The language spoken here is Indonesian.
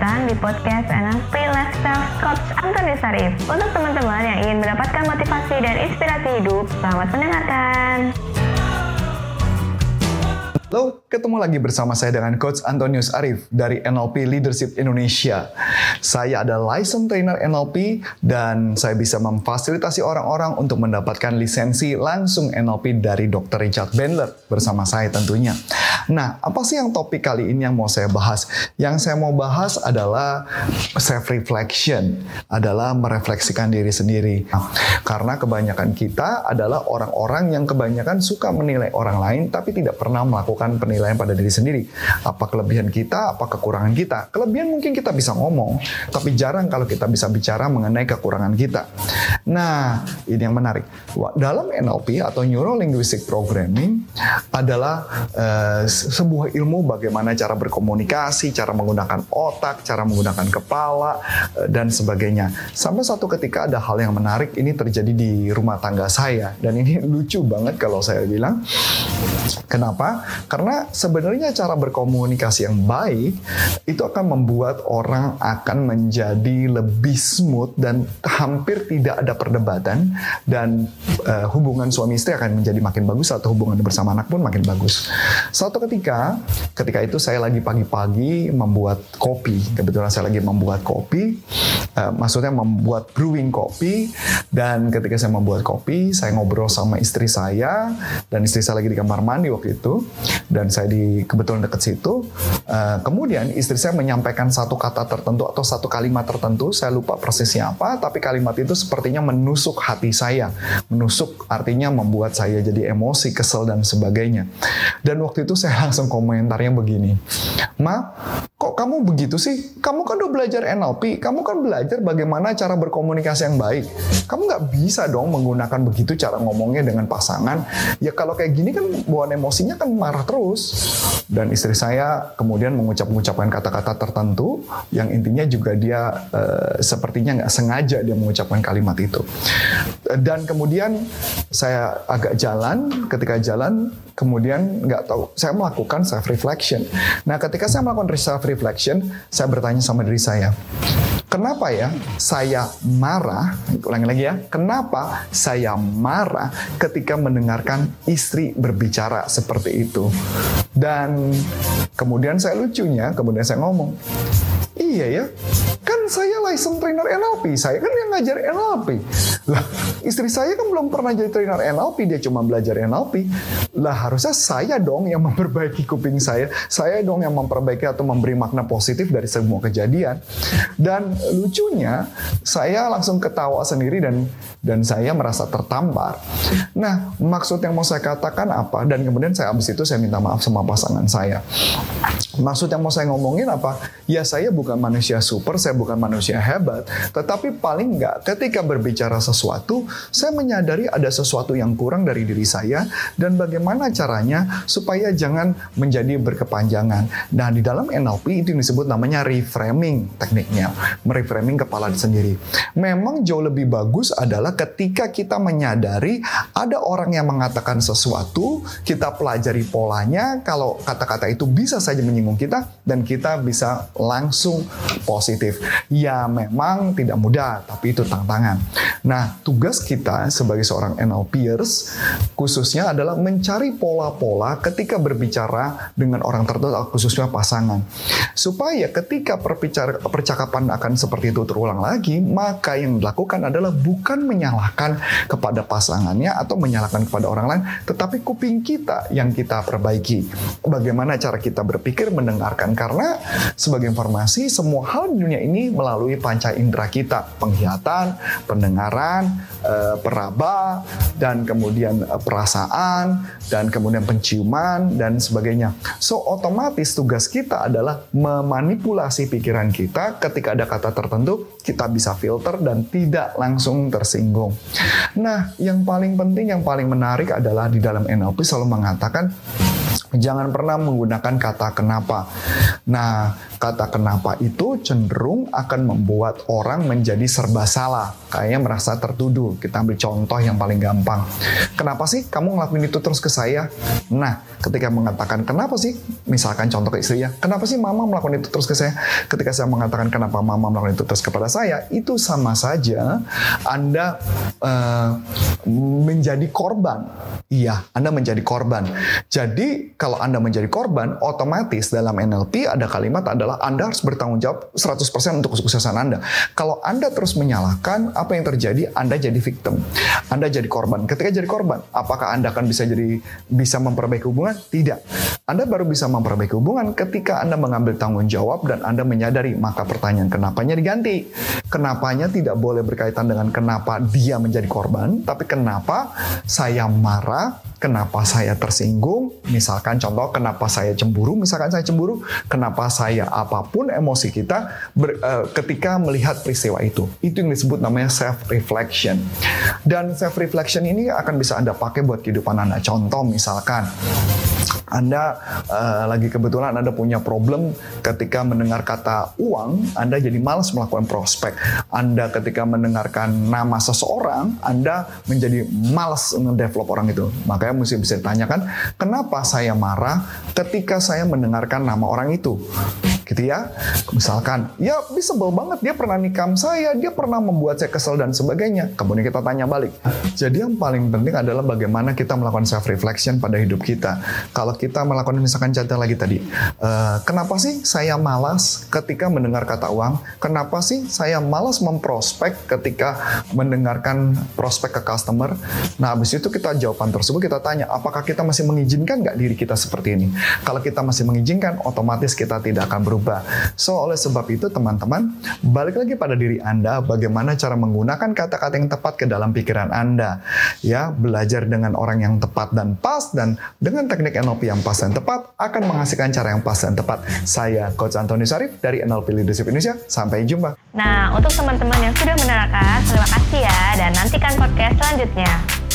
datang di podcast NLP Lifestyle Coach Antoni Sarif. Untuk teman-teman yang ingin mendapatkan motivasi dan inspirasi hidup, selamat mendengarkan. Halo, ketemu lagi bersama saya dengan Coach Antonius Arif dari NLP Leadership Indonesia. Saya adalah license trainer NLP dan saya bisa memfasilitasi orang-orang untuk mendapatkan lisensi langsung NLP dari Dr. Richard Bandler bersama saya tentunya. Nah, apa sih yang topik kali ini yang mau saya bahas? Yang saya mau bahas adalah self reflection, adalah merefleksikan diri sendiri. Nah, karena kebanyakan kita adalah orang-orang yang kebanyakan suka menilai orang lain tapi tidak pernah melakukan penilaian pada diri sendiri. Apa kelebihan kita, apa kekurangan kita. Kelebihan mungkin kita bisa ngomong, tapi jarang kalau kita bisa bicara mengenai kekurangan kita. Nah, ini yang menarik. Dalam NLP atau Neuro Linguistic Programming adalah uh, sebuah ilmu bagaimana cara berkomunikasi, cara menggunakan otak, cara menggunakan kepala, uh, dan sebagainya. Sampai satu ketika ada hal yang menarik ini terjadi di rumah tangga saya. Dan ini lucu banget kalau saya bilang. Kenapa? Karena sebenarnya cara berkomunikasi yang baik itu akan membuat orang akan menjadi lebih smooth dan hampir tidak ada perdebatan dan uh, hubungan suami istri akan menjadi makin bagus atau hubungan bersama anak pun makin bagus. Ketika, ketika itu saya lagi pagi-pagi membuat kopi. Kebetulan saya lagi membuat kopi, uh, maksudnya membuat brewing kopi dan ketika saya membuat kopi, saya ngobrol sama istri saya dan istri saya lagi di kamar mandi waktu itu dan saya di kebetulan dekat situ. Uh, kemudian istri saya menyampaikan satu kata tertentu atau satu kalimat tertentu, saya lupa persisnya apa, tapi kalimat itu sepertinya menusuk hati saya. Menusuk artinya membuat saya jadi emosi, kesel dan sebagainya. Dan waktu itu saya langsung komentarnya begini, Ma, kok kamu begitu sih? Kamu kan udah belajar NLP, kamu kan belajar bagaimana cara berkomunikasi yang baik. Kamu nggak bisa dong menggunakan begitu cara ngomongnya dengan pasangan. Ya kalau kayak gini kan buat emosinya kan marah terus. Dan istri saya kemudian mengucap-mengucapkan kata-kata tertentu yang intinya juga dia uh, sepertinya nggak sengaja dia mengucapkan kalimat itu. Dan kemudian saya agak jalan, ketika jalan kemudian nggak tahu, saya melakukan self reflection. Nah, ketika saya melakukan self reflection, saya bertanya sama diri saya, Kenapa ya saya marah? Ulangi lagi ya. Kenapa saya marah ketika mendengarkan istri berbicara seperti itu? Dan kemudian saya lucunya, kemudian saya ngomong, iya ya, kan saya license trainer NLP, saya kan yang ngajar NLP. Lah, istri saya kan belum pernah jadi trainer NLP, dia cuma belajar NLP. Lah, harusnya saya dong yang memperbaiki kuping saya, saya dong yang memperbaiki atau memberi makna positif dari semua kejadian. Dan lucunya, saya langsung ketawa sendiri dan dan saya merasa tertampar. Nah, maksud yang mau saya katakan apa? Dan kemudian saya habis itu saya minta maaf sama pasangan saya. Maksud yang mau saya ngomongin apa? Ya saya bukan manusia super, saya bukan manusia hebat, tetapi paling nggak ketika berbicara sesuatu, saya menyadari ada sesuatu yang kurang dari diri saya dan bagaimana caranya supaya jangan menjadi berkepanjangan. Nah di dalam NLP itu disebut namanya reframing tekniknya, mereframing kepala sendiri. Memang jauh lebih bagus adalah ketika kita menyadari ada orang yang mengatakan sesuatu, kita pelajari polanya, kalau kata-kata itu bisa saja menyinggung kita dan kita bisa langsung positif. Ya memang tidak mudah, tapi itu tantangan. Nah, tugas kita sebagai seorang NLPers khususnya adalah mencari pola-pola ketika berbicara dengan orang tertentu, khususnya pasangan. Supaya ketika percakapan akan seperti itu terulang lagi, maka yang dilakukan adalah bukan menyalahkan kepada pasangannya atau menyalahkan kepada orang lain, tetapi kuping kita yang kita perbaiki. Bagaimana cara kita berpikir, mendengarkan. Karena sebagai informasi, semua hal di dunia ini melalui panca indera kita, penglihatan, pendengaran, e, peraba, dan kemudian e, perasaan, dan kemudian penciuman, dan sebagainya. So, otomatis tugas kita adalah memanipulasi pikiran kita ketika ada kata tertentu, kita bisa filter dan tidak langsung tersinggung. Nah, yang paling penting, yang paling menarik adalah di dalam NLP selalu mengatakan Jangan pernah menggunakan kata kenapa. Nah, Kata kenapa itu cenderung akan membuat orang menjadi serba salah. Kayaknya merasa tertuduh. Kita ambil contoh yang paling gampang. Kenapa sih kamu ngelakuin itu terus ke saya? Nah, ketika mengatakan kenapa sih, misalkan contoh ke istrinya, kenapa sih mama melakukan itu terus ke saya? Ketika saya mengatakan kenapa mama melakukan itu terus kepada saya, itu sama saja Anda uh, menjadi korban. Iya, Anda menjadi korban. Jadi, kalau Anda menjadi korban, otomatis dalam NLP ada kalimat adalah Anda harus bertanggung jawab 100% untuk kesuksesan Anda. Kalau Anda terus menyalahkan, apa yang terjadi? Anda jadi victim. Anda jadi korban. Ketika jadi korban, apakah Anda akan bisa jadi bisa memperbaiki hubungan? Tidak. Anda baru bisa memperbaiki hubungan ketika Anda mengambil tanggung jawab dan Anda menyadari, maka pertanyaan kenapanya diganti. Kenapanya tidak boleh berkaitan dengan kenapa dia menjadi korban, tapi kenapa saya marah, kenapa saya tersinggung, misalkan contoh kenapa saya cemburu, misalkan saya cemburu, kenapa saya apa pun emosi kita ber, uh, ketika melihat peristiwa itu. Itu yang disebut namanya self reflection. Dan self reflection ini akan bisa Anda pakai buat kehidupan Anda. Contoh misalkan anda uh, lagi kebetulan Anda punya problem ketika mendengar kata uang, Anda jadi malas melakukan prospek. Anda ketika mendengarkan nama seseorang, Anda menjadi malas ngedevelop orang itu. Makanya mesti bisa ditanyakan, kenapa saya marah ketika saya mendengarkan nama orang itu? Gitu ya. Misalkan, ya bisa sebel banget, dia pernah nikam saya, dia pernah membuat saya kesel dan sebagainya. Kemudian kita tanya balik. Jadi yang paling penting adalah bagaimana kita melakukan self-reflection pada hidup kita. Kalau kita melakukan misalkan contoh lagi tadi, uh, kenapa sih saya malas ketika mendengar kata uang? Kenapa sih saya malas memprospek ketika mendengarkan prospek ke customer? Nah, habis itu kita jawaban tersebut kita tanya, apakah kita masih mengizinkan nggak diri kita seperti ini? Kalau kita masih mengizinkan, otomatis kita tidak akan berubah berubah. So, oleh sebab itu teman-teman, balik lagi pada diri Anda, bagaimana cara menggunakan kata-kata yang tepat ke dalam pikiran Anda. Ya, belajar dengan orang yang tepat dan pas, dan dengan teknik NLP yang pas dan tepat, akan menghasilkan cara yang pas dan tepat. Saya Coach Antoni Sarif dari NLP Leadership Indonesia. Sampai jumpa. Nah, untuk teman-teman yang sudah menerangkan, terima kasih ya, dan nantikan podcast selanjutnya.